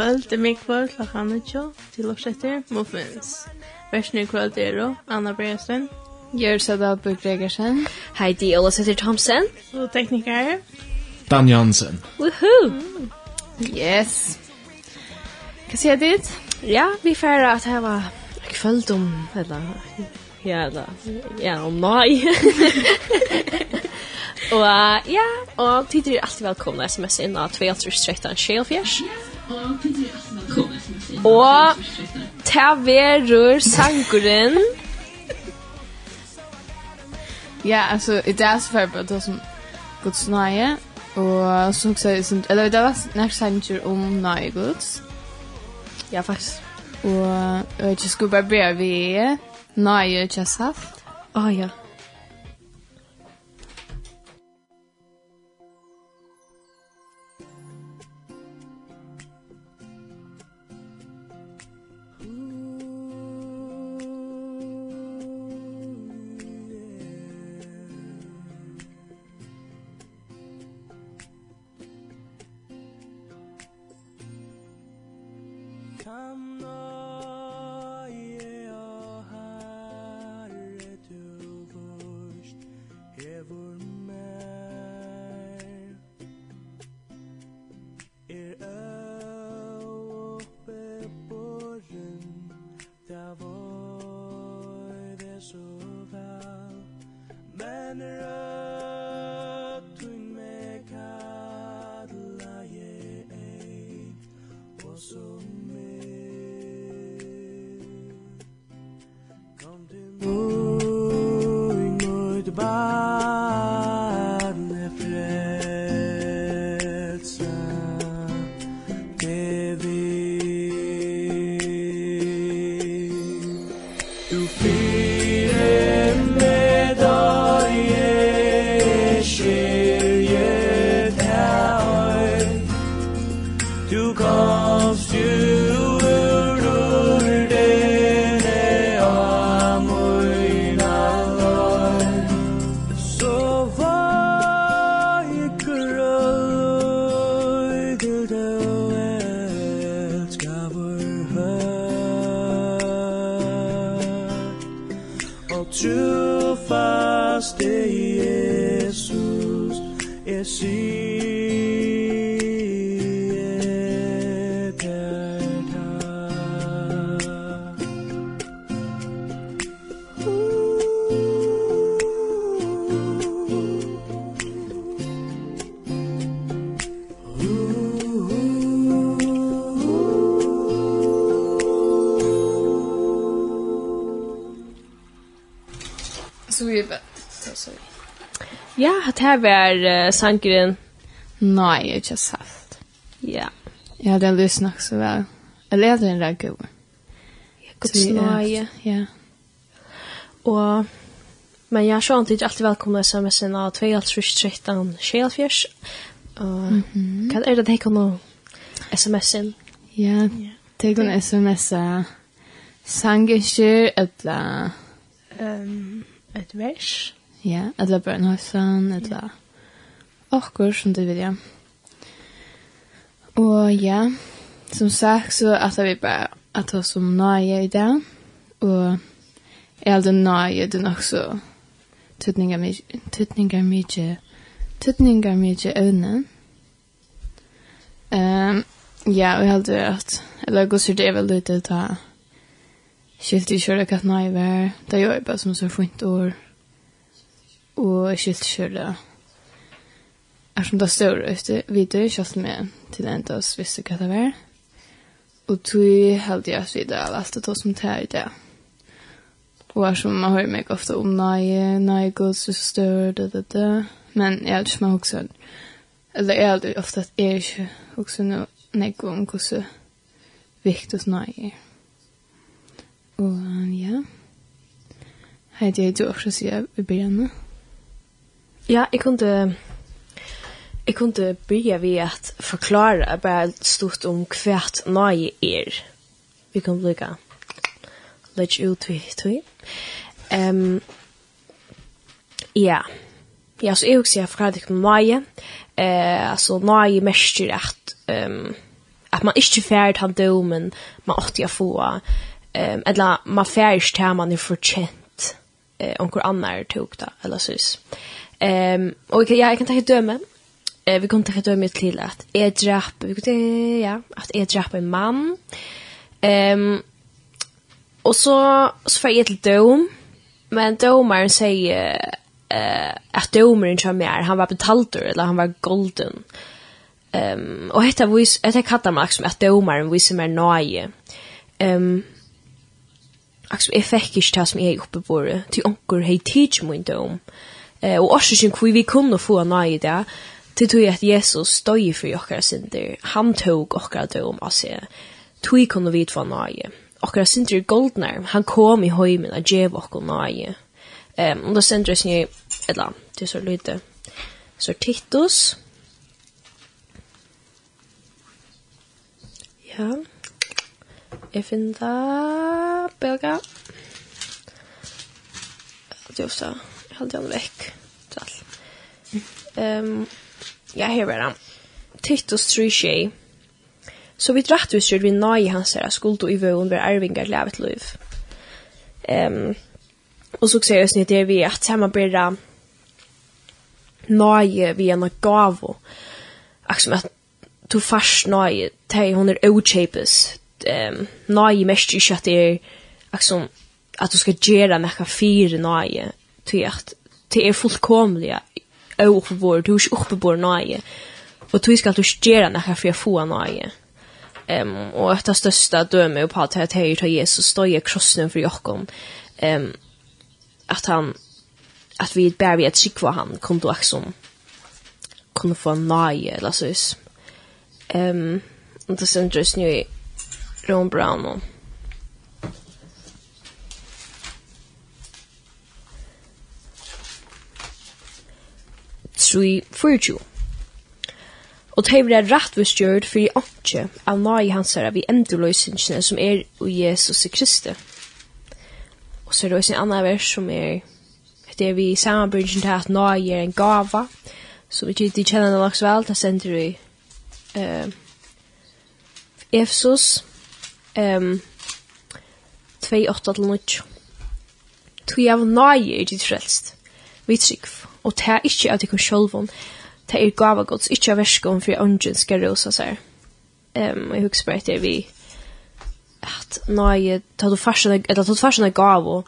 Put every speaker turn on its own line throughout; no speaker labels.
kvöld, det er mig kvöld, klokkan tjo, til oppsetter, Muffins. Versen i kvöld er Anna Bresten,
Gjør Bøk Gregersen.
Heidi Olasæter Thomsen.
Og tekniker.
Dan Jansen.
Woohoo! Mm.
Yes. Hva sier dit?
Ja, vi færre at jeg var kvöld om, eller, ja, eller, ja, om mai. og ja, og tid er alltid velkomna sms inn av 2.13.24. Og ta verur sangurin
Ja, altså, i deras förbered då som Guds nöje. og så också, eller det var nærmest signature om nøye Guds.
Ja, faktisk.
Og jeg skulle bare be vi nøye til
salt. Å ja. generous här var uh, sankeren.
Nej, jag just sagt.
Ja.
Jag hade lyssnat så väl. Eller jag hade en där
god. Guds nåje.
Ja.
Och men jag sa inte alltid välkomna sms en av 2.13 Shelfjärs. Mm -hmm. Kan är det det kan sms-en?
Ja, det kan sms-a sangenskjer eller...
Um, et vers.
Ja, eller bare en høysen, eller akkur som du vil, ja. Og ja, som sagt så at vi bare at oss om nøye i dag, og er alt nøye det er nok så tøtningar mykje, tøtningar mykje, tøtningar mye, øvne. Um, ja, og jeg heldur at, eller gosser det er vel lite ta skilt i kjøret katt nøye vær, det gjør jeg bare som så fint år, og skilt skiltkjøre er som det står ute videre, kjøst med til enda oss visste hva det var. Og tog held jeg at vi da leste det som det er det. Og er som man hører meg ofte om nei, nei, god, så stør, det, det, det. Men jeg er ikke med også, eller jeg er aldri ofte at jeg ikke også noe nek om hvordan vikt hos nei er. Og ja, hei, det er jo også sier vi begynner.
Ja, jeg kunne Jeg kunne begynne ved at forklare bare stort om hvert nøye er. Vi kan lykke litt ut vi tog. Um, ja. Ja, så jeg også fra det om nøye. Eh, altså, nøye mestrer at um, at man ikke færd han domen man åtte å få. Um, eller man færd til man er fortjent eh, onkur annar tog da, eller sånn. Ehm och ja, jag kan ta ett döme. Eh vi kan ta ett döme till att är drap, ja, att är drap en man. Ehm och så så får jag ett dom. Men domaren säger eh att domaren kör mer. Han var betaltor eller han var golden. Ehm och detta vis att jag kallar mig som att domaren som mer nöje. Ehm Axel, jeg fikk ikke det som jeg oppe på det, til onker hei tidsmynd om. Um. Eh, og årsøkken hvor vi kunne få nøye det, til tog at Jesus støy for okkara synder. Han tog okkara døm av seg. Tog kunne vi få nøye. Okkara synder er goldnar. Han kom i høymen og djev okkara nøye. Um, og da sender jeg sin eller til så lite. Så Titus. Ja. Jeg finner det. Belga. Det er ofte håller jag vekk. Så Um, Ehm her hör han. Titus 3 tjej. Så vi dratt vi skulle vi nej hans her skuld og i vågen blir arvingar lävet liv. Ehm og så säger jag det vi at hemma blir nej vi en gåva. Axel at du fast nej te hon er ochapes. Ehm nej mest ju at det er axel at du skal göra några fyra nej til at det er är fullkomliga övervård hur uppe bor nöje og du skal du gjøre när for å få nöje um, og et av största döme på at jeg tar Jesus står i krossen for Jakob um, at han at vi bare vet att hva han kunne då också kunne få nöje eller så ehm um, och det sen just nu Ron Brown och 3, 24. Og det er rettvistgjørt for i åndsje av nai hans herre vi endurløysingsene som er i Jesus i Kristi. Og så er det også en annan vers som er det er vi i samarbrydgen til at nai er en gava som vi ikke kjenner noe slags vel, det sender vi uh, Efsos um, 2, 8-9. Tog av nai er ditt frelst. Vi trykv og det er ikke av tikkun sjolvun, det er gava gods, ikke av verskon for ånden skal rosa seg. Um, jeg husker bare etter vi at nei, ta du farsen, eller ta du farsen er gavo,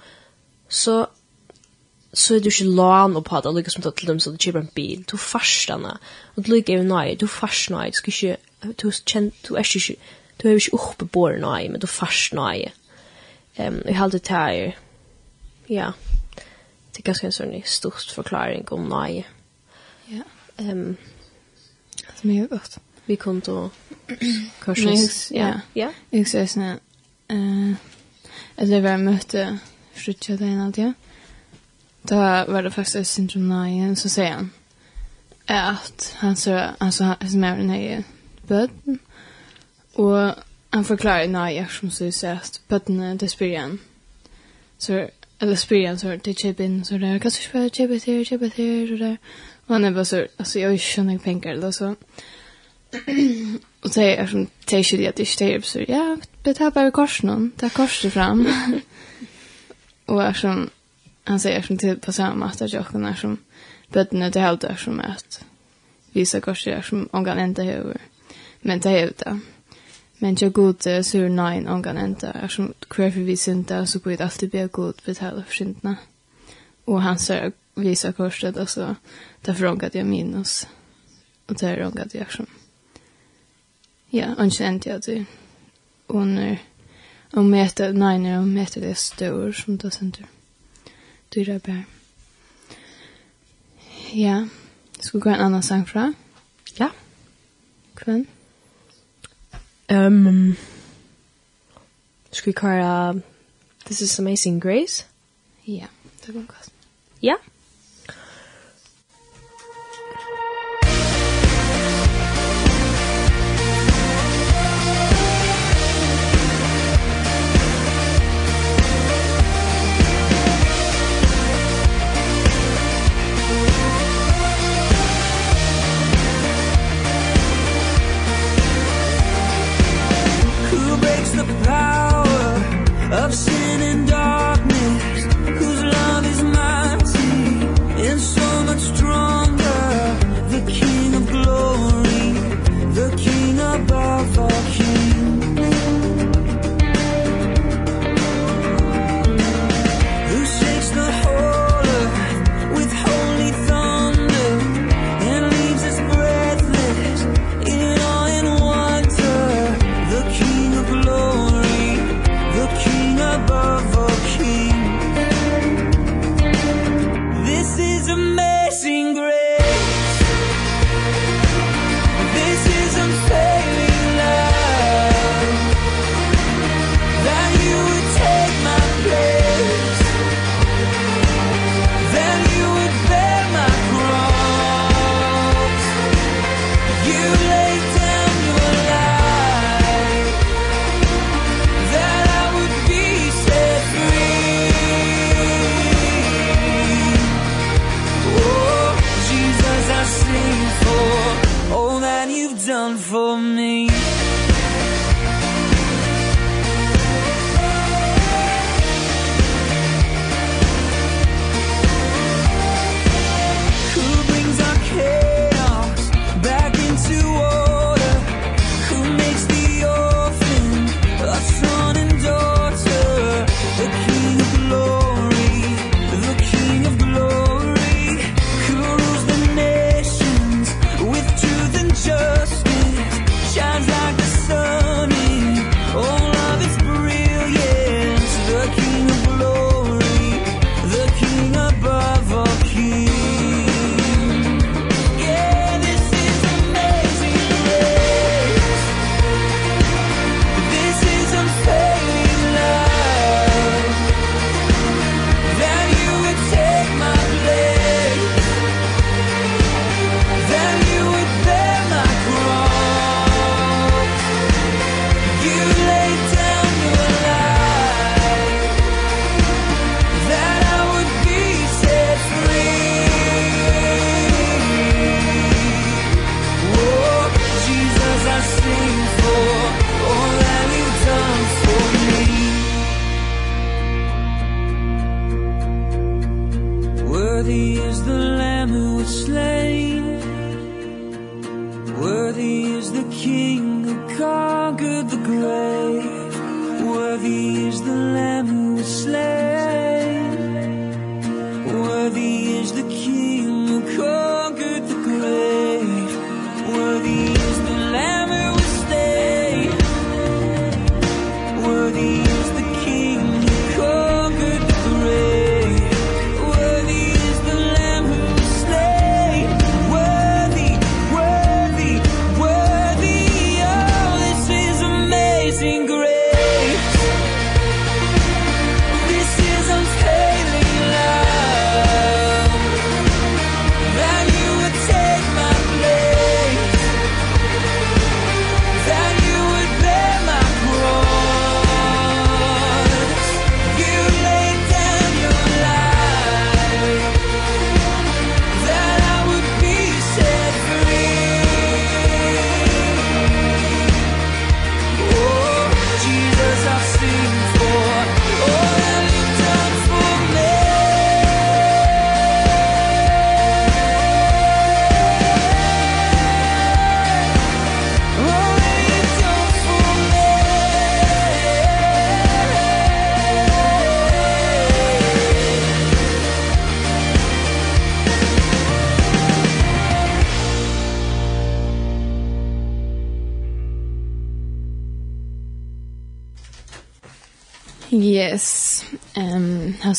så så er du ikke lån på det, lykkes som til dem som du kjøper en bil, du farstene, og du lykker jo nøye, du farst nei, du skal ikke, du, kjent, du er ikke, du er ikke oppe på nøye, men du farst nei. Um, jeg halte det her, ja, yeah det är ganske en sånn stort förklaring om nej.
Ja. Ehm er mye godt.
Vi kom då
kanske ja.
Ja.
Jag ser sen eh eller møte frutja det ene alltid. Da var det faktiskt syndrom nej så sier han att han så alltså han som er nøye bøten, och han förklarar nej som så sägs böden det spyr igen. Så eller spyr han så till chippin så där kan du spela chippa till chippa till så där Og han er var så alltså skjønner ikke penger, eller så. Och säger är som ikke det att det stäjer så ja betala vi korsen där korsen fram. Og er som han sier som til på samme måte, at kan er som bøttene til helt er som at visa korsen som om kan inte över men det er jo det. Men jag god så är nej någon kan inte. Eftersom kvar för vi synda så går det alltid bli god betala för syndna. Och han sa visa korset och så därför ångat jag minus. Och där ångat jag som. Ja, ankänt jag det. Och när och mäter, nej när och mäter det stor som det Du Dyra bär. Ja, ska vi gå en annan sang fra?
Ja.
Kvenn?
Um, skal vi køre This is Amazing Grace?
Ja, det går godt.
Ja?
me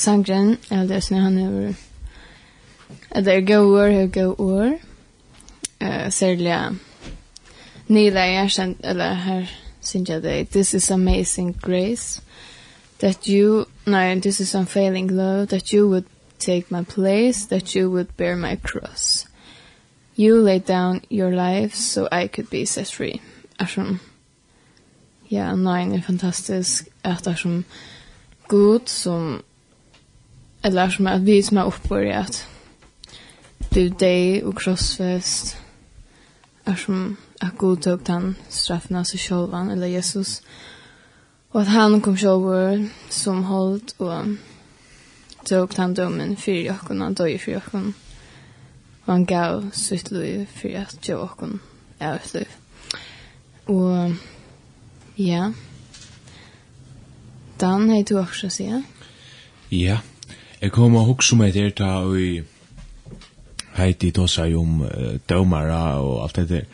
sangren, eller det er sånn han er det er gode år, er gode år. Uh, særlig nila jeg kjent, eller her synes jeg det, this is amazing grace, that you, no, this is unfailing love, that you would take my place, that you would bear my cross. You laid down your life so I could be set free. Eftersom, ja, yeah, det er fantastisk, at det er som god som eller som att vi som har uppbörjat du dig och krossfest är som att god tog den straffen av sig självan eller Jesus och att han kom själv som hållt och tog den domen för jocken han dog för jocken och han gav sitt liv för att jocken är ett liv och ja Dan, hei du også sier? Ja.
Yeah. Jeg kom og hukse meg til ta og heiti tosa om uh, dømara og alt det der.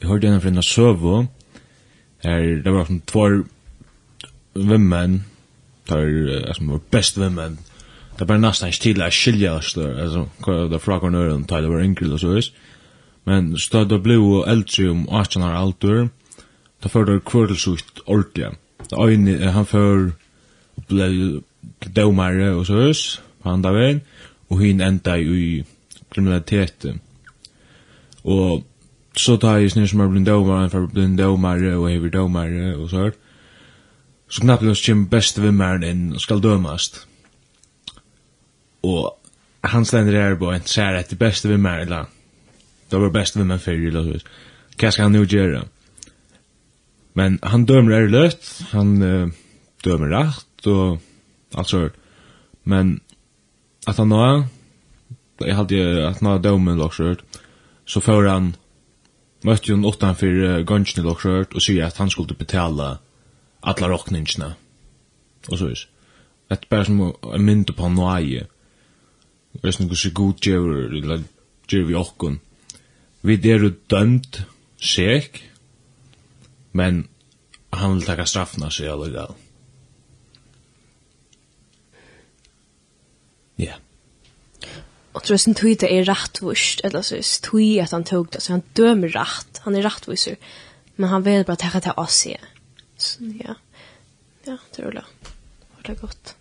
Jeg hørte en fra en søvo, her det var sånn tvær vimmen, tar, som var best vimmen, det var nesten ikke tidlig å skilja oss der, altså, hva det fra kvar nøyren, tar det var enkelt og så vis, men så da ble jo eldre om 18 år alder, da fyrir det kvördelsukt ordentlig. da øyne, han fyrir, ble domare og så hus på andre veien, og hun enda i kriminalitet. Og så tar jeg snir som er blind han for blind domare og hever domare og så hørt. Så knappt løs kommer beste vimmeren inn og skal dømast. Og han stender her på en sær etter beste vimmeren, eller det var beste vimmeren før, eller så. Hva skal han jo gjøre? Men han dømer er løtt, han uh, dømer rett, og Alltså men att han då jag hade att nå domen också så får han mötte hon åtta för gången då också och säger att han skulle betala alla rockningarna. Och så vis det bara som en mynd på noaje. Det är något så god gör eller gör vi också. Vi det är dömt säkert men han vill ta straffna sig alltså.
och tror sen tweeta är rättvist eller så är tui att han tog det så han dömer rätt. Han är rättvisare. Men han vill bara ta det oss sig. Så ja. Ja, det rullar. Var det gott.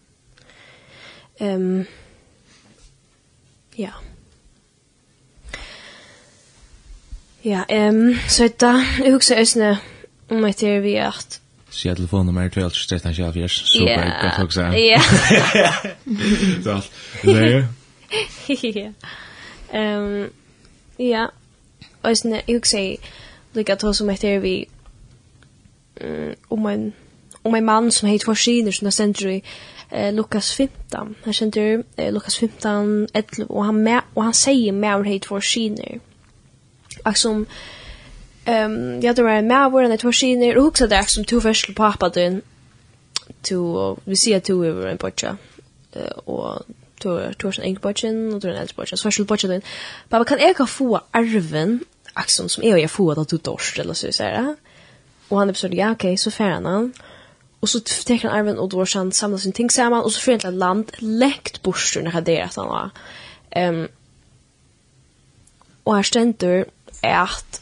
Ehm um, Ja. Ja, ehm um, så att jag huxar ösnä om att det är vi att
Så jag telefonnummer till 13
Super,
gott också.
Ja.
Så Det Nej.
ja. Ehm ja. Och sen jag också lika att som heter vi mm om en om en man som heter Forsiner som century eh Lukas 15. Han känner eh, Lukas 15 11 och han med och han säger med om heter Forsiner. Och som ehm jag tror det med var en Forsiner och också där som två första pappa din to vi ser två över en porcha och du har en egen bodgen, og du har en eldre bodgen, så har du din. pappa kan jeg få arven, axon som jeg og jeg få da du dorst, eller så sier jeg. Og han er besøkt, ja, ok, så færre han Og så teker han arven, og då har han samlet sin ting sammen, og så fyrir han land, lekt bort når han der at han var. Um, og her stendur at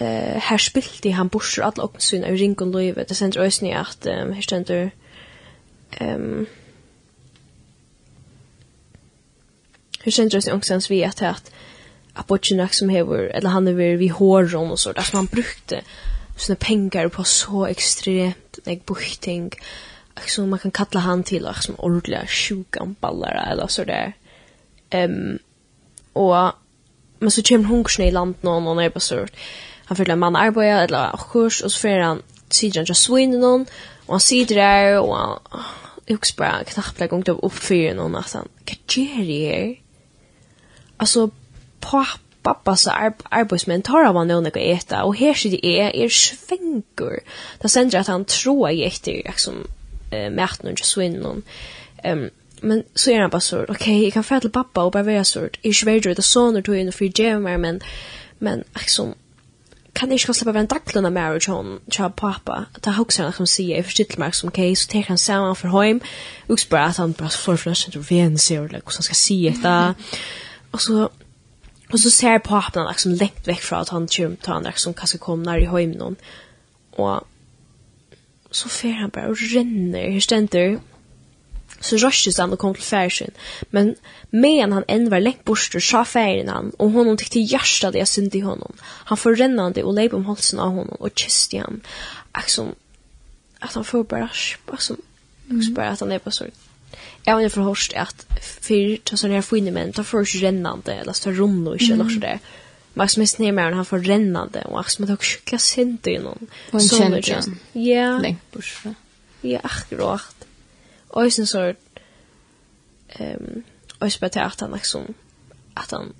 eh här spilte han bort alla och syn av ringon löve. Det sen ösnä att um, här stendur ehm um, känner sig också vi att att Apotchinak som hever, eller han är vi hårrum och sådär, som han brukte såna pengar på så extremt nek buchting som man kan kalla han till och som ordliga sjukan ballar eller så där. Ehm um, och men så kommer hungersne i land någon och när på sort. Han fyller man arbeta eller kurs och så får han sidan just swin någon och han sitter där och han Jag bara knappt lägger upp för någon att han, vad det här? alltså på pappa så är arbetsmän tar av honom något äta och här sitter är er svänger. Det sen att han tror jag inte liksom eh märten och svinnen. Ehm men så är han bara så okej okay, jag kan få till pappa och bara vara så i Sverige det soner tog in för jammer men men liksom kan inte släppa vem dacklena marriage hon cha pappa? Ta huxa han som säger för sitt mark som case så tar han samman för hem. Och bara att han bara för flashen till vän ser eller hur han ska se det. Og så och så ser pappan liksom lengt vekk från att han tjum til han liksom kanske kom när i hem noen. och så fer han bara og ränner hur ständer så röstes han og kom til färsen. Men medan han enn var lengt bort sa færen han och honom til hjärsta det jag synd i honom. Han förrännande och leip om halsen av honom och kysste han. Liksom, at han får bare, liksom, mm. bare att han er bara så jag har förhörst att för ta sån här fina män ta för sig rännande eller så rundo och eller så där. Max mest ner med han för rännande och Max med också klicka sent i någon.
Sån
Ja.
Längt bort.
Ja, akkurat. Och sen så ehm och så bara att han liksom att han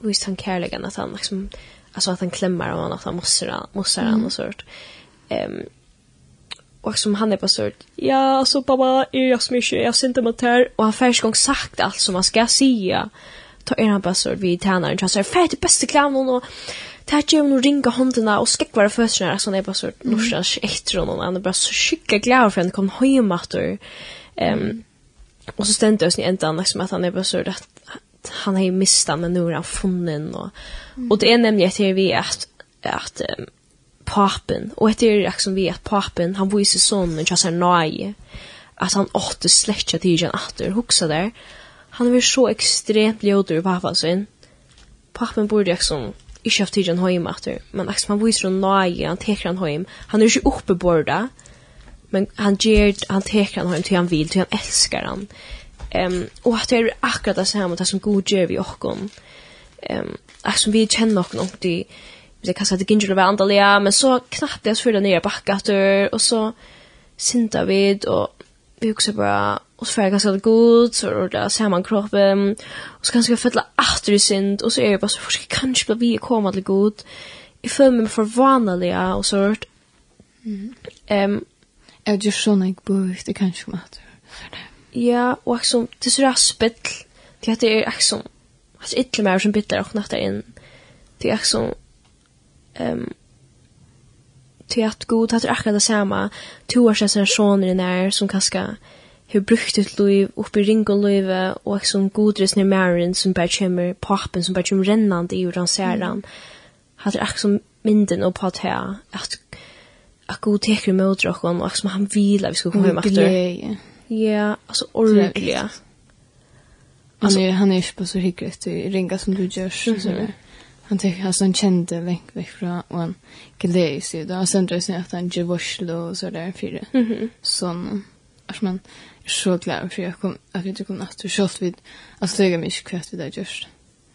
visst han kärleken att han liksom alltså att han klämmer och att han mossar måste han och sånt. Ehm Och som han är på sort. Ja, så pappa, är jag smisch, jag synte mot här och han färs gång sagt allt som man ska säga. Ta er han på sort vi tärnar och så fett det bästa klanen och tar ju nu ringa hundarna och skäck vara först när så är på sort norsas efter och han är bara så skicka glad för han kom hem åter. Ehm och så ständer oss i ändan liksom att han är på sort att han har ju missat men nu är han funnen och och det är nämligen att vi att att um, papen. Och etter er liksom vi at papen, han viser sånn, just en nøye, at han åtte slett till igen åter huxa där. Han är så extremt ljöd ur pappa sin. Papen burde liksom ikke haft tiden hem atter, Men liksom han viser en nøye, han teker han hem. Han är ju uppe borda. Men han ger, han teker han hem till han vill, till han älskar han. Um, och at det er akkurat det samma som god gjør vi och. Um, liksom vi känner någon och det det kanske det ginger över andaliga men så knappt jag så förde ner backatter och så synta vid och vi också bara och så ganska god så då där ser man kroppen och så kanske jag fälla åter i synd och så är jag bara så försöker kanske bli komma till god i filmen för vanliga och så vart ehm
jag just sån jag bort det kanske matter
ja och som det så raspet det heter är som alltså ytterligare som bitter och natta in det är också ehm till att god att akkurat det samma två år sedan sen i när som kanske hur brukt ut liv upp i ring och liv och som godres när Marin som bara kommer pappen som bara kommer rennande i hur han ser han hade akkurat som minden och på att här att att god teker mot och och som han vill vi ska komma hem efter ja alltså ordentliga
ordentligt Alltså, han är ju på så hyggligt i ringa som du görs. Mm -hmm han tycker alltså han kände länk väck från och han glädjer sig då och sen dröjer sig att han ger varsel och så där fyra mm
-hmm.
sån alltså man är så glad för jag kom att jag kom att du kört vid att stöga mig kvätt vid det just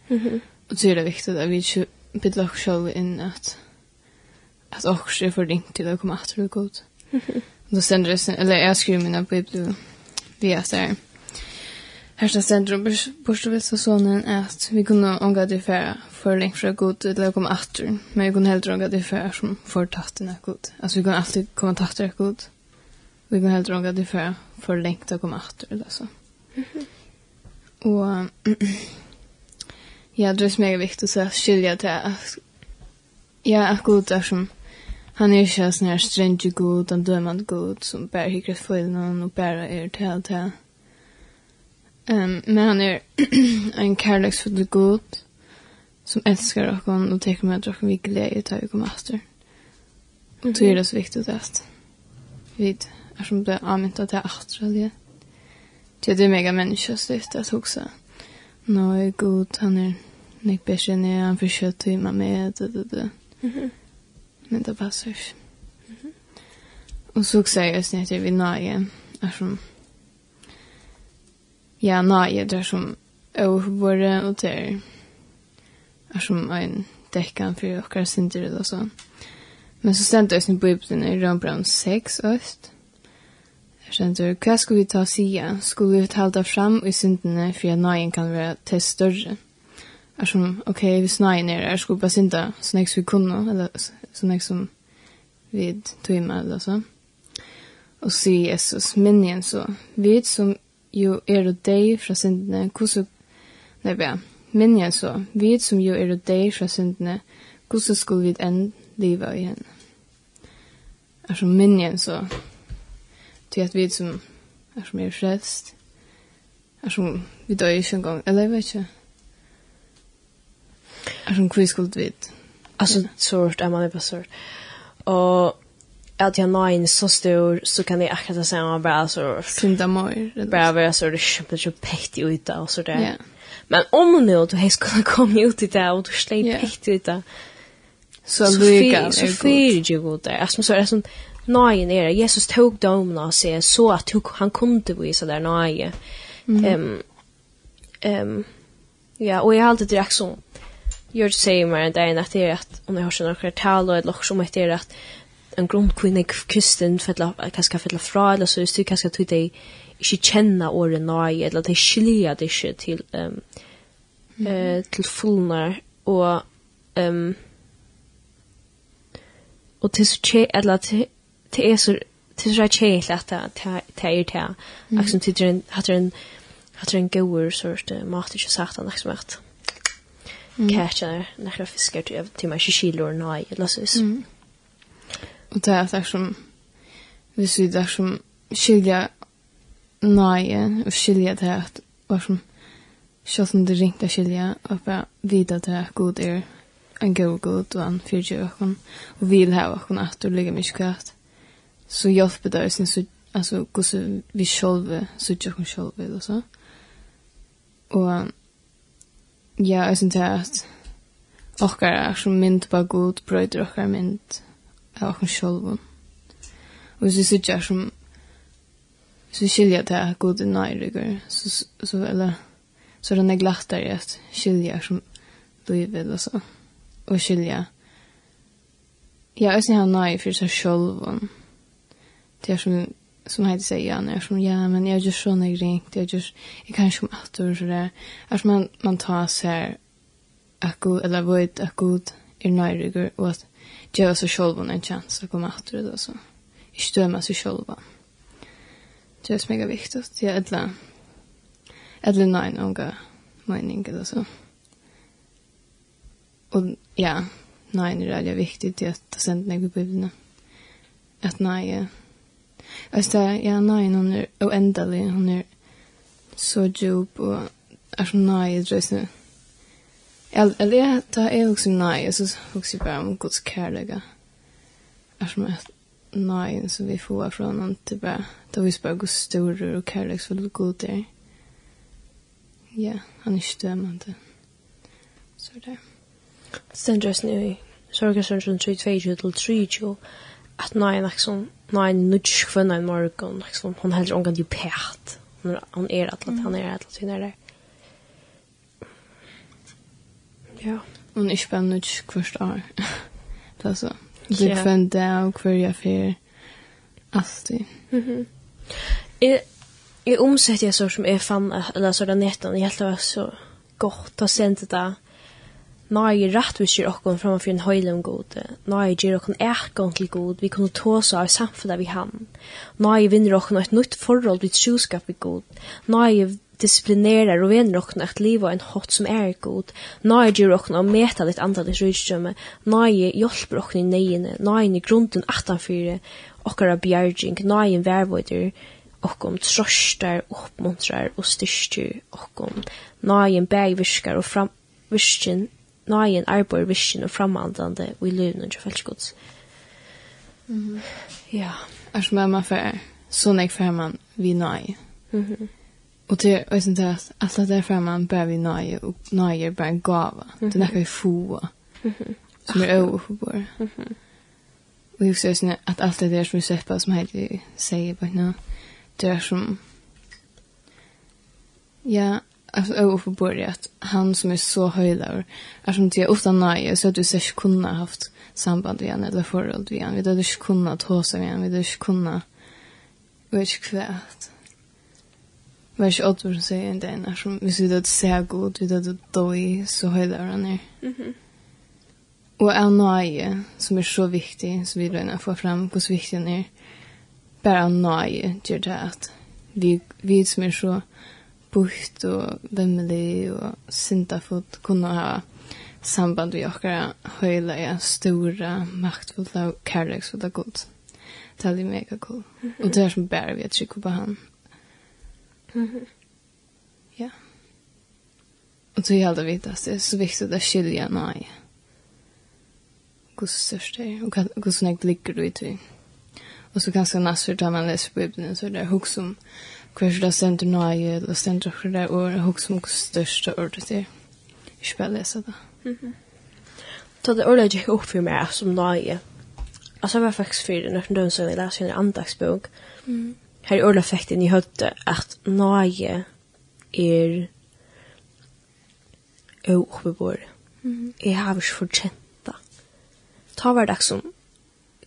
mm
-hmm.
och så är det viktigt att vi inte bidrar oss själva in att att också är för ringt till att komma att det är gott mm -hmm. då sen sig eller jag skriver mina bibel vi är så här Härsta centrum borste vi så sonen att vi kunde ånga det färra för länge för god det där kom åter men vi kunde helt ånga det färra som för tachten god alltså vi kunde alltid komma tachter god vi kunde helt ånga det färra för länge det kom åter eller så och ja det är mega viktigt så att skilja till att ja att god är som han är inte sån här sträng god han dömande god som bär hyggret följden och bär er till allt det Um, men han er en kärleksfull god som älskar och hon och tänker med att vi glädje tar vi kommer efter. Och det är det så viktigt att vi är som det använder till efter det. Det är mega människosligt att också nå är god, han är nek bättre när han försöker tymma med det, det, det. Men det passar. Mm. Och så också är jag snett vid nöje. som Ja, nei, det är som överhuvudare og det er, är som en dekkan för åkara synder och så. Men så stendte jeg i Bibeln i Rønbrand 6 öst. Jeg stendte, hva skulle vi ta og sige? Skulle vi halda fram i syndene för at nøyen kan være til större? Är som, okej, hvis vi er är skulle skulle bare synda så som vi kunne, eller så näst som vid tog eller så. Och så Jesus, minn igjen så, vi som jo er og deg fra syndene, hvordan, nei ja, men jeg så, vi som jo er og deg fra syndene, hvordan skulle vi enn liva igjen? Er som minn jeg så, til at vi som er som er frelst, er som vi dør ikke en gang, eller jeg vet ikke, er som hva skulle vi?
Altså, sort, er man er bare sort. Og att jag har en så stor så kan det akkurat säga man bara så
synda mer
bara vara så det köpte så pekt ut och så där.
Yeah.
Men om nu du har skulle komma ut i det och du släpp
yeah.
pekt ut där.
Så lycka
så fyr ju god där. Alltså så är det sånt nej är Jesus tog dem och se så att han kunde visa där nej. Ehm mm. ehm um, ja och jag har alltid direkt så gör det säger mer än det är att om jag har såna kvartal och ett lock som heter att en grundkvinna kun ik kristen fella kaska fella fra eller så styr kaska till dig inte känna or nej eller det skilja det shit till ehm eh till fullnar och ehm och till så che eller till är så till så che helt att det är det liksom till den har den har en goer sort mat inte sagt han liksom att catcher några fiskar till till mig kilo nej eller så
Och det är att som vi ser där som skilja nej och skilja det att vad som Sjálvt om det ringt að skilja og bara vita det að god er en god god og han fyrir okkur og vil hava okkur aftur líka mykje kvart. Så hjálpa det sin så alltså gosse vi själva så jag kan själv eller så. Och ja, jag syns att och är som mynd på god bröder och är mynd av oss sjálvum. Og hvis vi sitter som hvis vi skilja til at god er nöjrigar så, så, eller så er det är glattare at skilja som livet, vill och så och skilja. Ja, jag jeg har nöj for seg sjálvum, det er som som Heidi sier, ja, er som ja, men jag gör såna grej jag jeg kan ikke om atter, så det er som man, man tar seg at god, eller vet at god er nöjrigar og at göra sig själva en chans att komma efter det då så. Inte döma sig själva. Det är mega viktigt. Det är ädla. Ädla nej några mening eller så. Och ja, nej det är viktigt det att sen när vi bibeln. Att nej Alltså ja, nej hon är oändlig. Hon är så djup och är så nej det är Eller jag tar jag också nej, så også bare om Guds Er som et nei, så vi får fra noen til bare, da vi bara Guds större och kärleksfull och god der. Ja, han är inte dömande. Så där.
Sen just nu i Sorgarsönsson 3-2-3-2 att nej, liksom, nei, nudge kvinna i morgon, liksom, hon heller omgående i pät. Hon er att han är att han er att han är att Ja.
Men ikke bare nødt hvert år. det er så. Det er kvendt det, og hver jeg fyrer. Alltid.
Mm. Jeg omsetter jeg så som jeg fann, eller så den netten, jeg helt var så godt å sende det. Nå er jeg rett vi kjør okken framfor en høyle om god. Nå er jeg gjør okken ekon til god. Vi kunne ta oss av samfunnet vi han. Nå er jeg vinner okken et nytt forhold til tjoskap vi god. Nå er jeg disciplinerar og vener okkna at liva en hot som er god. Nøye gjør okkna å meta litt antall i rydstrømme. Nøye hjelper okkna i neiene. Nøye i grunden atanfyre okkara bjerging. Nøye en vervoider okkom trostar, oppmuntrar og styrstyr okkom. Nøye en bergvirskar og fram... Virkin, nøye en arbeid virkin og framandande og i løvnen til felskots. Ja.
Er som er man for, sånn jeg for man vi nøye.
Mm
-hmm. Och det är sånt där att alla där framan bare vi nöje och er bare en gava. Det er kan vi få. Som er är överförbara. Och jag ser sånt at alt det där som vi sett på som Heidi sier bara nå, Det er som ja, alltså överförbara att han som är så höjdare är som till ofta nöje så att du säkert kunna haft samband med han, eller förhåll med han, Vi hade inte kunnat håsa med han, Vi hade inte kunnat vet inte kvärt. Vers 8 år säger inte en är som vi ser se god vi det då i så höjda han är. Mhm. Och en nöje som är så viktig som vi redan få fram hur viktig han är. Bara en nöje gör det att vi, vi som är så bukt og vemmelig och syndafot kunne ha samband vi åkara høyla ja, stora maktfulla og kärleksfulla god. Det er mega cool. Mm -hmm. Och det er som bare vi att trycka på han Ja. Og så jag vet att det er så viktigt att skilja nej. Hvor størst det är och hur snäggt ligger du i det. Og så kanske nästa da man leser Bibelen, så er det är hur som hur det ständer nej eller ständer hur det är och hur som hur största ordet är. Jag bare lese det.
Så det ordet gick upp för meg som nej. Alltså jag var faktiskt fyra när jeg leser en andagsbok her er ordentlig fikk inn i høyde at nøye er åkbebor. Mm. Jeg har ikke fortjent det. Ta hver dag som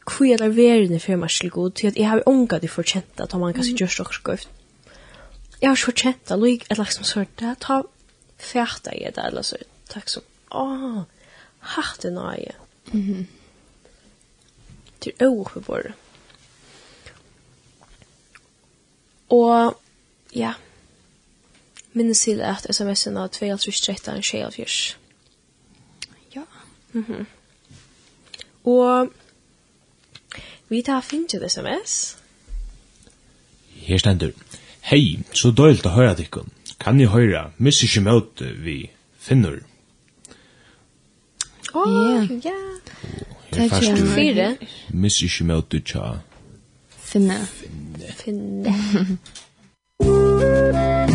hvor jeg leverer det for meg til god, til at jeg har unga det fortjent det, at man kanskje gjør så skøyft. Jeg har ikke fortjent det, og et er liksom sånn, det ta fært i det, eller så, takk som, åh, hatt det nøye. Mm -hmm. Til åkbebor. Mm Og ja, minnes til at sms'en av 2013 24.
Ja. Mm -hmm.
Og vi tar finnet sms.
Her stender. Hei, så døylt å høre dikken. Kan jeg høre, miss ikke møte vi finner.
Åh,
oh,
ja.
Yeah. Her
først
du,
miss ikke møte tja.
Finne.
Finne.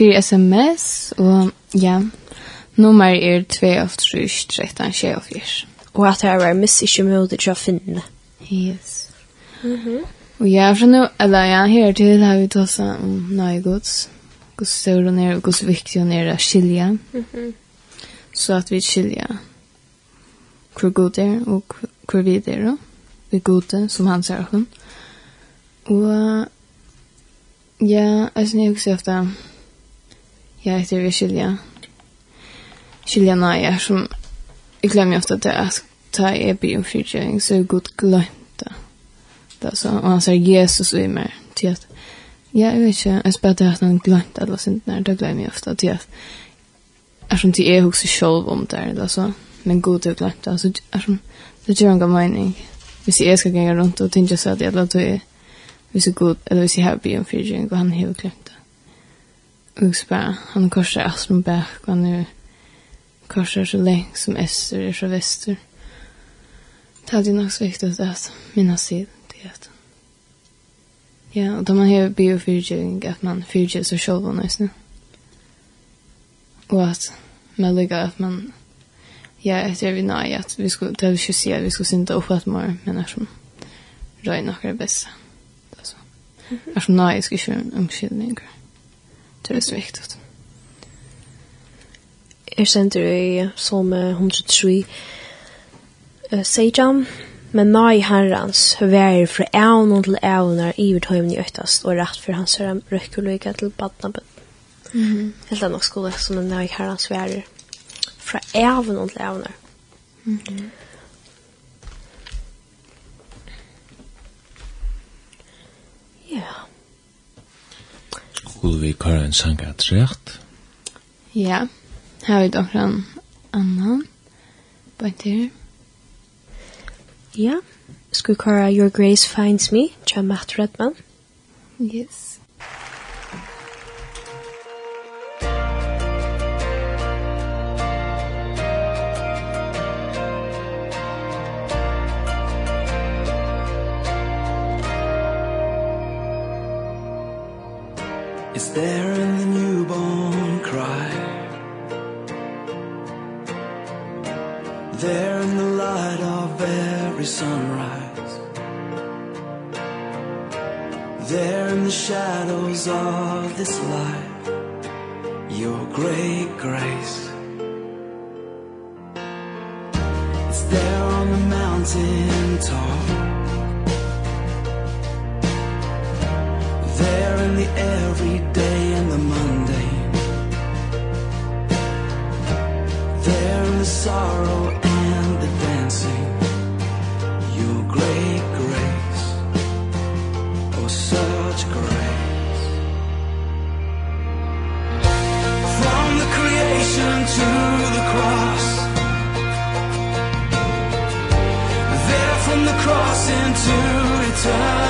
for sms, og ja, nummer er 2-8-3-13-24.
Og at her var miss ikke mulig til å finne.
Yes. Mm -hmm. Og ja, fra nå, eller ja, her til har vi tåsa om nøye gods, hvor stor hun er, og hvor viktig hun er å skilja. Mm -hmm. Så at vi skilja hvor god er, og hvor vi er, og vi gode, som han sier hun. Og ja, jeg synes jeg også ofte, jag heter Virgilia. Virgilia Naya som jag glömmer ofta att jag ta er by om frigjöring så är god glömt det. Så, och han säger Jesus i mig till att jeg vet inte, jag spelar at han glemt alle sin när det glömmer jag ofta till er som til jeg husker selv om det eller så men god til å glemt det. Så som, det gjør en god mening. Hvis jeg skal gå rundt og tenke seg at jeg låter det hvis jeg god eller hvis jeg har by om fyrtjøring, og han har glemt också bara, han korsar Aspen back och han är korsar så länge som öster är så väster. Det hade ju nog så viktigt att minna sig det är att Ja, och då man har biofyrtjöring att man fyrtjör sig själv och nästan. Och att man lägger att man Ja, efter vi nej att vi skulle det vill säga vi skulle synda upp att mer men är som röj några bästa. Alltså. Är som nej ska köra en omskylning. Mm. Det er så viktig.
Jeg sender i som 103 uh, Seijan, men nei herrans vær fra evnen til evner i hvertøymen i øktast og rett for hans herren røkker til badnabøtt. Mm -hmm. Helt annet skole som en nei herrans vær fra evnen til evner. Mm -hmm. Ja.
Yeah skulle vi køre en sang av trekt?
Ja, her har vi akkurat en annan. Bare til.
Ja, skulle køre Your Grace Finds Me, Tja Matt Redman.
Yes.
is there in the newborn cry? There in the light of every sunrise. There in the shadows of this life. Your great grace. It's there on the mountain top. in the everyday and the Monday. There in the sorrow and the dancing Your great grace Oh such grace. From the creation to the cross. There from the cross into eternity.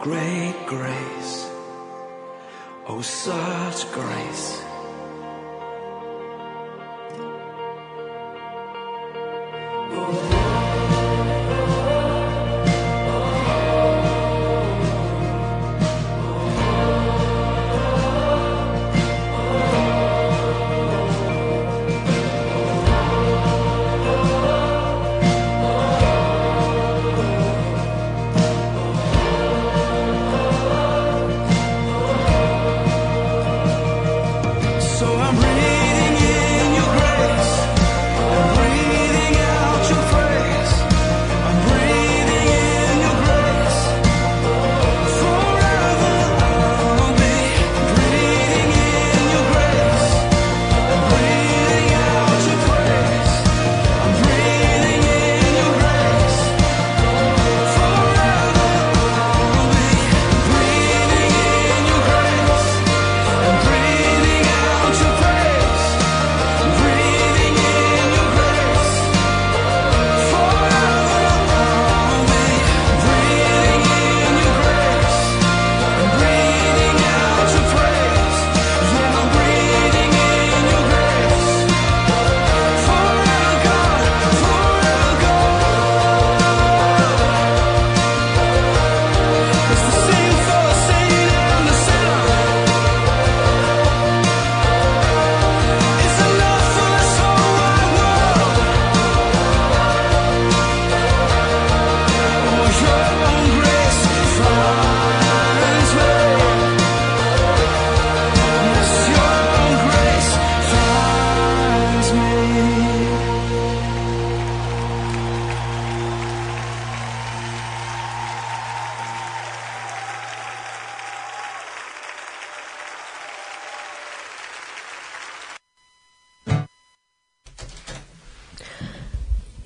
great grace. Oh such grace.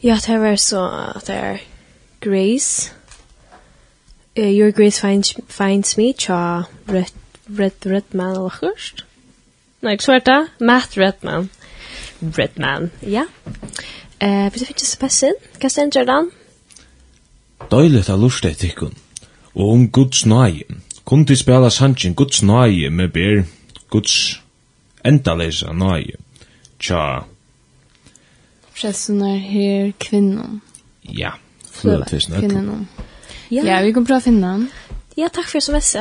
Ja, det var så at det er Grace. Uh, your Grace finds, finds me, tja Red, Red, Redman eller hørst? Nei, tja Matt Redman. Redman, ja. Eh, vi finnes inn? Hva stender den?
Døylet er lustig tikkun. Og om Guds nøye. Kun til spela sannsyn Guds nøye med ber Guds endalesa nøye. Tja,
prästerna her kvinnan.
Ja, förlåt.
Kvinnan. Ja. ja, vi å finne den.
Ja, takk for sms.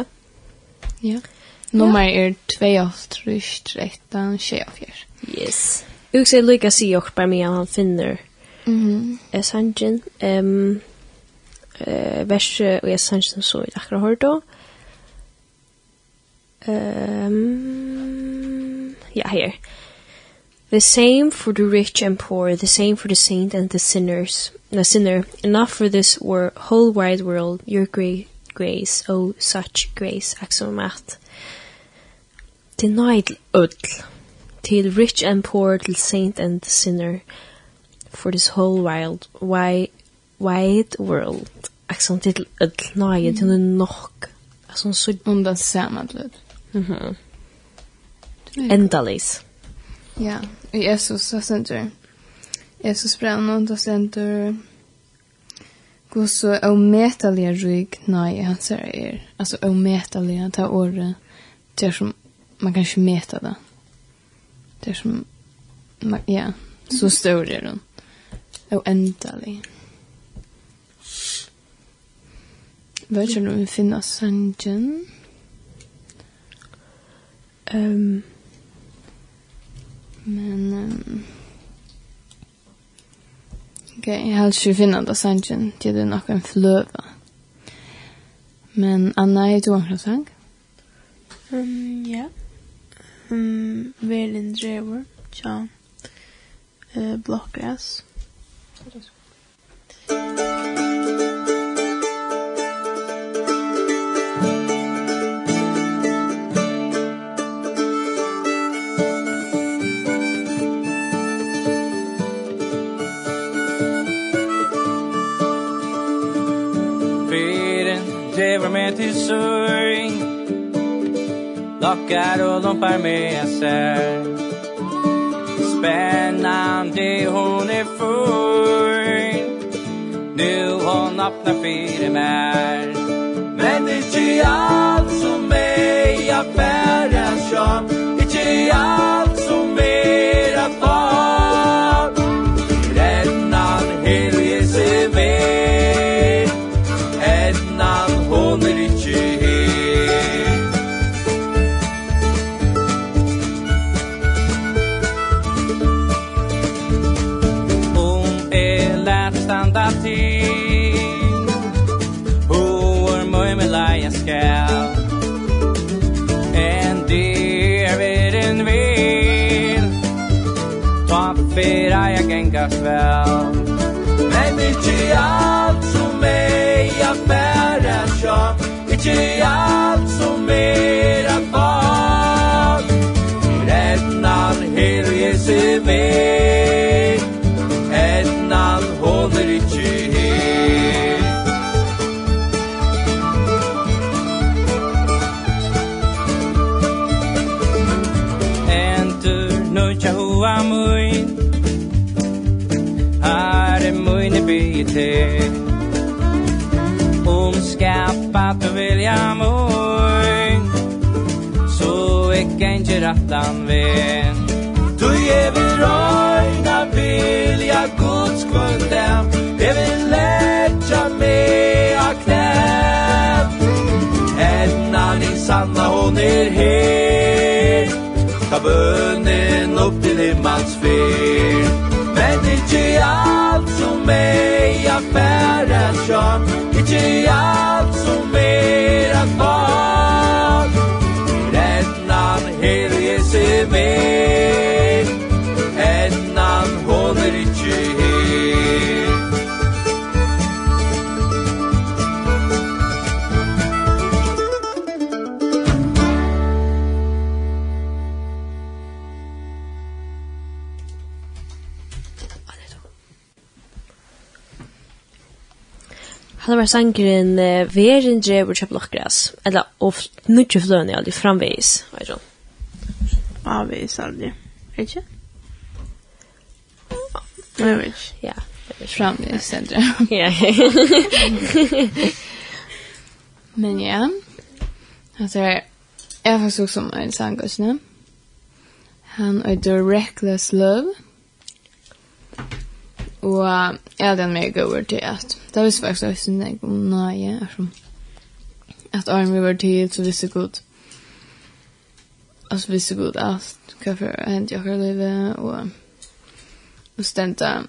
Ja. Nummer är 28313
Yes. Jag ser lika sig och på mig han finner.
Mhm.
Mm Sanjin. Ehm eh vers og jeg Sanjin så i akkurat hørt da. Ehm ja, her. The same for the rich and poor, the same for the saint and the sinners. The sinner, enough for this wor whole wide world, your great grace, oh such grace, axomat. Denied nøyd till rich and poor, till saint and the sinner, for this whole wild, wide, wide world. Axon til ødl nøyd, til nok. Axon så...
Undan samadlød. Mhm. Mm
Endalis.
Ja, i Jesus så stendur. Jesus brann og det Gå god så ometalige rygg nei han ser er. Altså ometalige ta året det som man kan ikke meta det. Det som man, ja, så stor er den. Oändlig. Vet du om vi finner sangen?
Ehm um,
Men um, Okej, okay, jag har ju finna det sanchen till det nog en flöva. Men Anna är du också sang?
Um, ja. Um, Velen Drever, tja. Uh, Blockgrass.
Blockgrass. sorg Lockar och lompar med sig. Spännande hon är full. Nu hon öppnar för mer Men det är allt som är affären affärens det är allt tykast väl. Men ikkje alt som mei affæren sjå Ikkje alt rattan ven Du är vi röjna vilja Guds kvöldem. Jag vill lägga med a knäpp Ennan i sanna hon er her Ta bönen upp till himmans fyr Men inte allt som mig affären kör Inte allt
Han var sangren uh, Veren drever kjøp lokkgræs. Eller, og nudje fløne aldri framveis. Hva er
det? Avveis aldri. Er ikke? Jeg vet ikke.
Ja.
Framveis aldri.
Ja.
Men ja. Altså, jeg har faktisk også om en sanggøsne. Han er The Reckless Love. Og jeg er den mer går til at det visste faktiskt också inte jag om nöje som att arm vi var tid så visste god alltså visste god att varför hänt jag har livet och och stända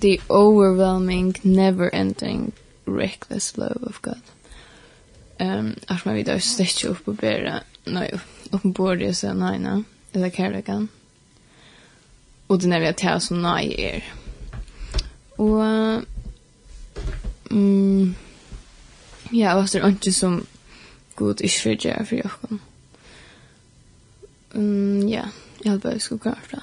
the overwhelming never ending reckless love of God. Um, att man vidare stetsa upp och bära nej, upp på bordet och säga nej, nej eller kärlekan och det när vi har som nej er. Och Mm, ja, og det er ikke som god ikke vil gjøre for dere. Mm, ja, jeg hadde bare skulle klart det.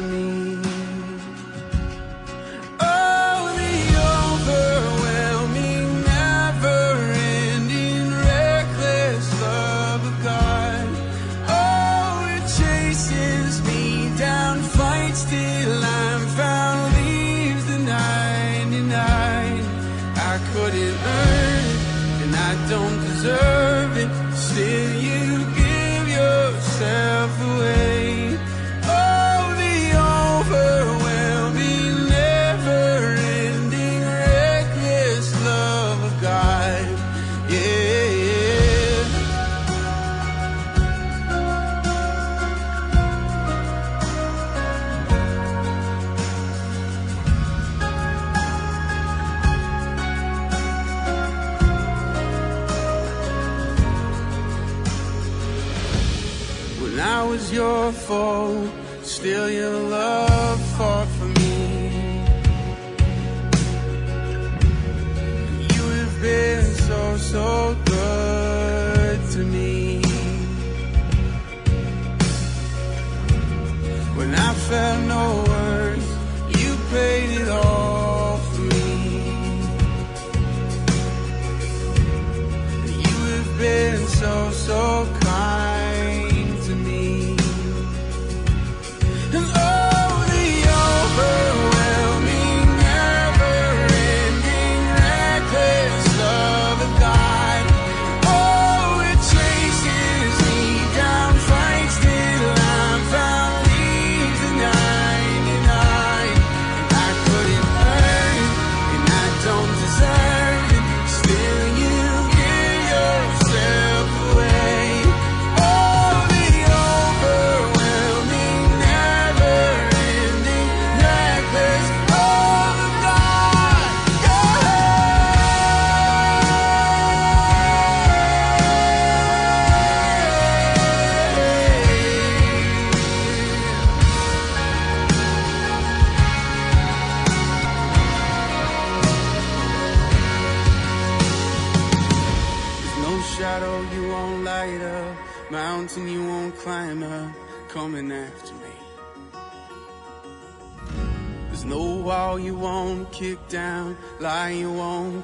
listening for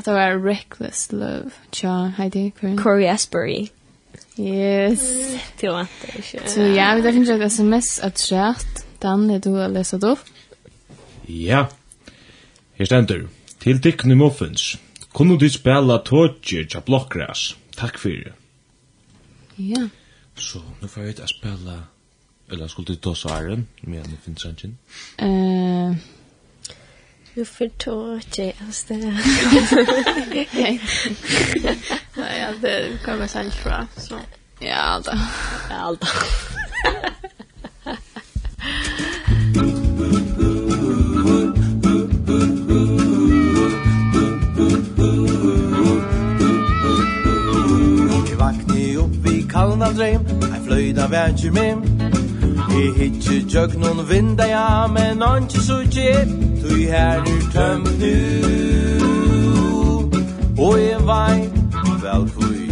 Att det var Reckless Love. Tja, Heidi Curran.
Corey Asbury.
Yes.
Till att det
Så ja, vi tar finns ett sms att skärt. Dan, är du att läsa då?
Ja. Här ständer. Till Dickny Muffins. Kunde du spela Tåtje tja Blockgrass? Takk för det.
Ja.
Så nu får jag ut att spela... Eller skulle du ta Saren? Men det finns sannsyn.
Eh...
Uh... Hvorfor ikke oss det?
Nei, ja, det kommer selv fra, så.
Ja, da.
Ja,
da. Jeg vakne opp i av dreim ei fløyda vær mim I hitje jøk noen vinda ja, men anki så tje, tui her er tømt nu. Og jeg vei, vel fui.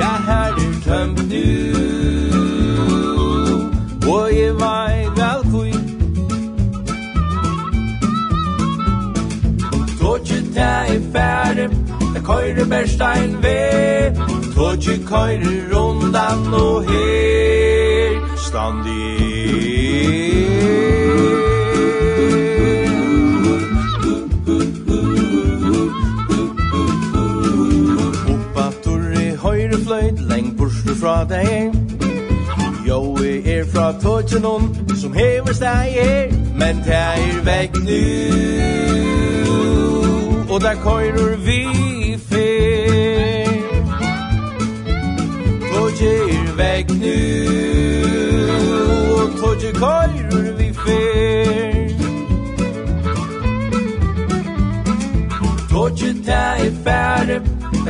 Ja, her er tømt nu. Og jeg vei, vel fui. Tåtje ta i færre jeg køyre berstein ve, Tåtje køyre fra deg. Jo, jeg er fra tåtjen hon Som hever steg her Men det er vekk nu. Og der køyrer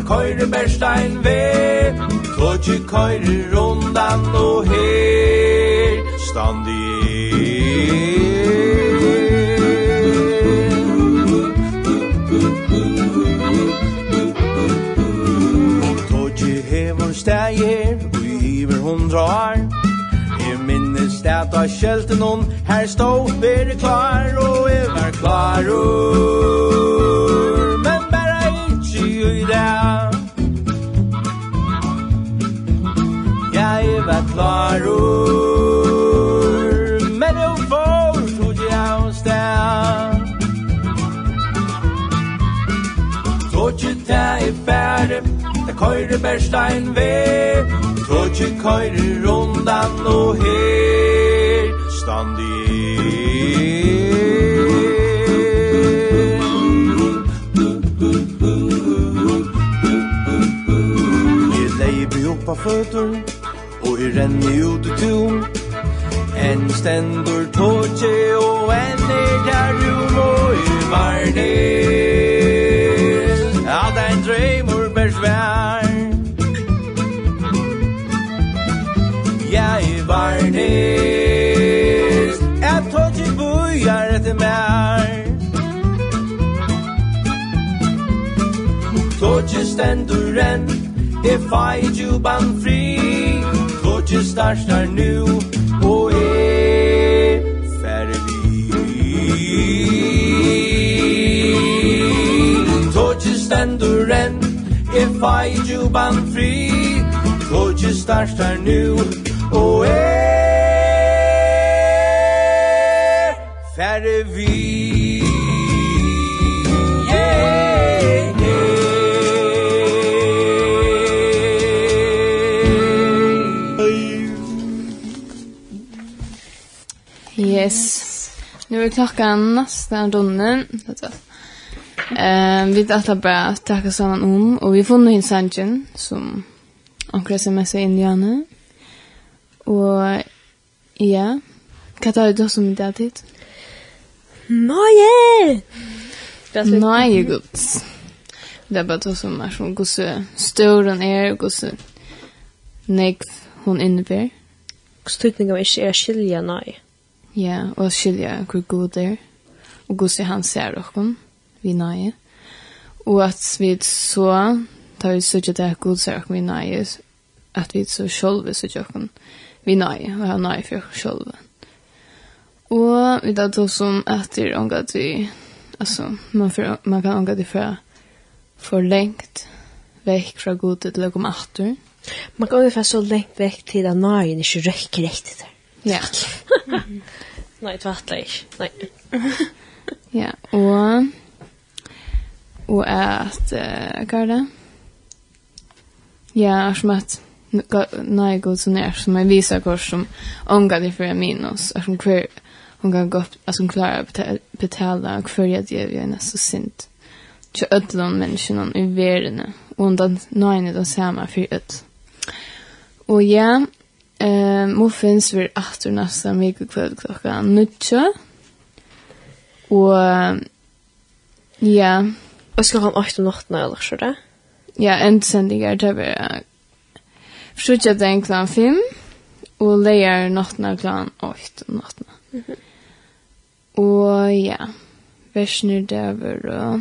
køyre best ein vei Klodje køyre rundan og her. Standi steg hevon Og i iver hundra år. At da skjelte noen her stå, vere klar, og jeg var klar, og... varor Men du får tog jag hos det Tåkje det i färre Det køyre berstein en vei køyre rundan og her enn i tun Enn stendur tåtje og enn er der rum og i varnes At ein dreymur bersvær Ja, i varnes At tåtje bujar etter mer Tåtje stendur enn. If I ju ban free ju starstar nu och är färdig Torch is stendur enn If I ju band free Torch is startar nu och
är färdig är klockan nästan runnen. Ehm vi tänkte bara att tacka samman om och vi får nu in sanchen som onkel sms i Indiana. Och ja, vad tar du som det är
Nej!
Nej, gott. Det är bara då som är som gosse stor den är och gosse nekv hon innebär.
Kostutning av ikke er skilja, nei.
Ja, og skilja hvor god er, og god ser han ser dere, vi nøye. Og at vi så, tar vi sørge til at god ser dere, vi nøye, at vi så sjølve sørge dere, vi nøye, og har nøye for dere sjølve. Og vi tar to som etter omgat vi, altså, man, for, man kan omgat vi fra for lengt, vekk fra god til å komme atter.
Man går jo fra så lengt vekk til at nøyen ikke røkker riktig der.
Ja.
Nei, tvattla ikke. Nei.
ja, og... Og at... Uh, hva er det? Ja, som at... Nei, god som er som jeg viser hva som omgår det for minus. og som hver... Hon kan gå upp, alltså hon klarar att betale hver jeg gjør jeg nesten nästan sint. Tja ödlån menneskene i verden. Og hon dan nöjning då samma för ödlån. Og ja, Ehm muffins vir aftur nästa vecka kväll klockan 9. Och ja,
vad ska han åt natten eller så där?
Ja, en sändning är det bara. Försöka den klockan 5 och lejer natten klan 8 natten. Mhm. Och ja, versner där var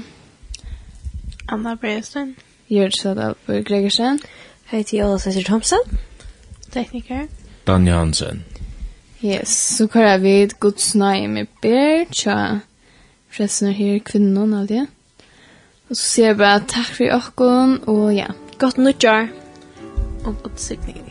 Anna Breusten.
Gjørt Sadal Gregersen.
Hei til Jola Hester Thomsen
tekniker.
Dan Jansen.
Yes, så kører vi et godt snøy med Bær, tja, forresten er her kvinnen av det. Og så sier jeg bare takk for åkken, og ja,
godt nyttjar.
Og godt
sikning.